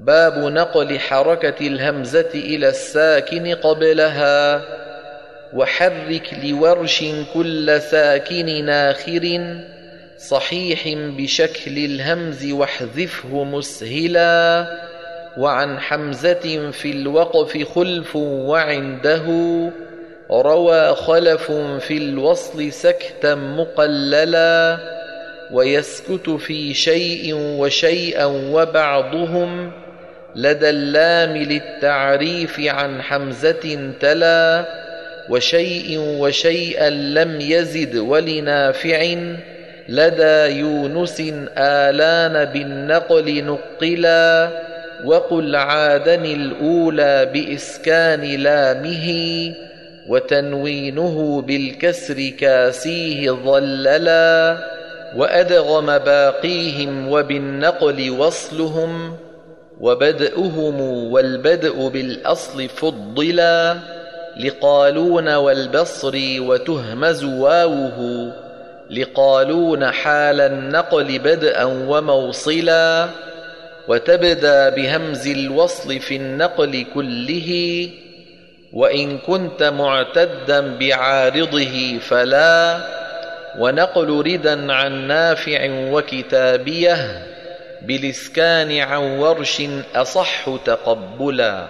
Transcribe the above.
باب نقل حركة الهمزة إلى الساكن قبلها. وحرك لورش كل ساكن ناخر صحيح بشكل الهمز واحذفه مسهلا. وعن حمزة في الوقف خلف وعنده روى خلف في الوصل سكتا مقللا. ويسكت في شيء وشيئا وبعضهم لدى اللام للتعريف عن حمزة تلا وشيء وشيئا لم يزد ولنافع لدى يونس آلان بالنقل نقلا وقل عادن الأولى بإسكان لامه وتنوينه بالكسر كاسيه ظللا وأدغم باقيهم وبالنقل وصلهم وبدؤهم والبدء بالأصل فضلا لقالون والبصر وتهمز واوه لقالون حال النقل بدءا وموصلا وتبدأ بهمز الوصل في النقل كله وإن كنت معتدا بعارضه فلا ونقل ردا عن نافع وكتابيه بالاسكان عن ورش أصح تقبلا.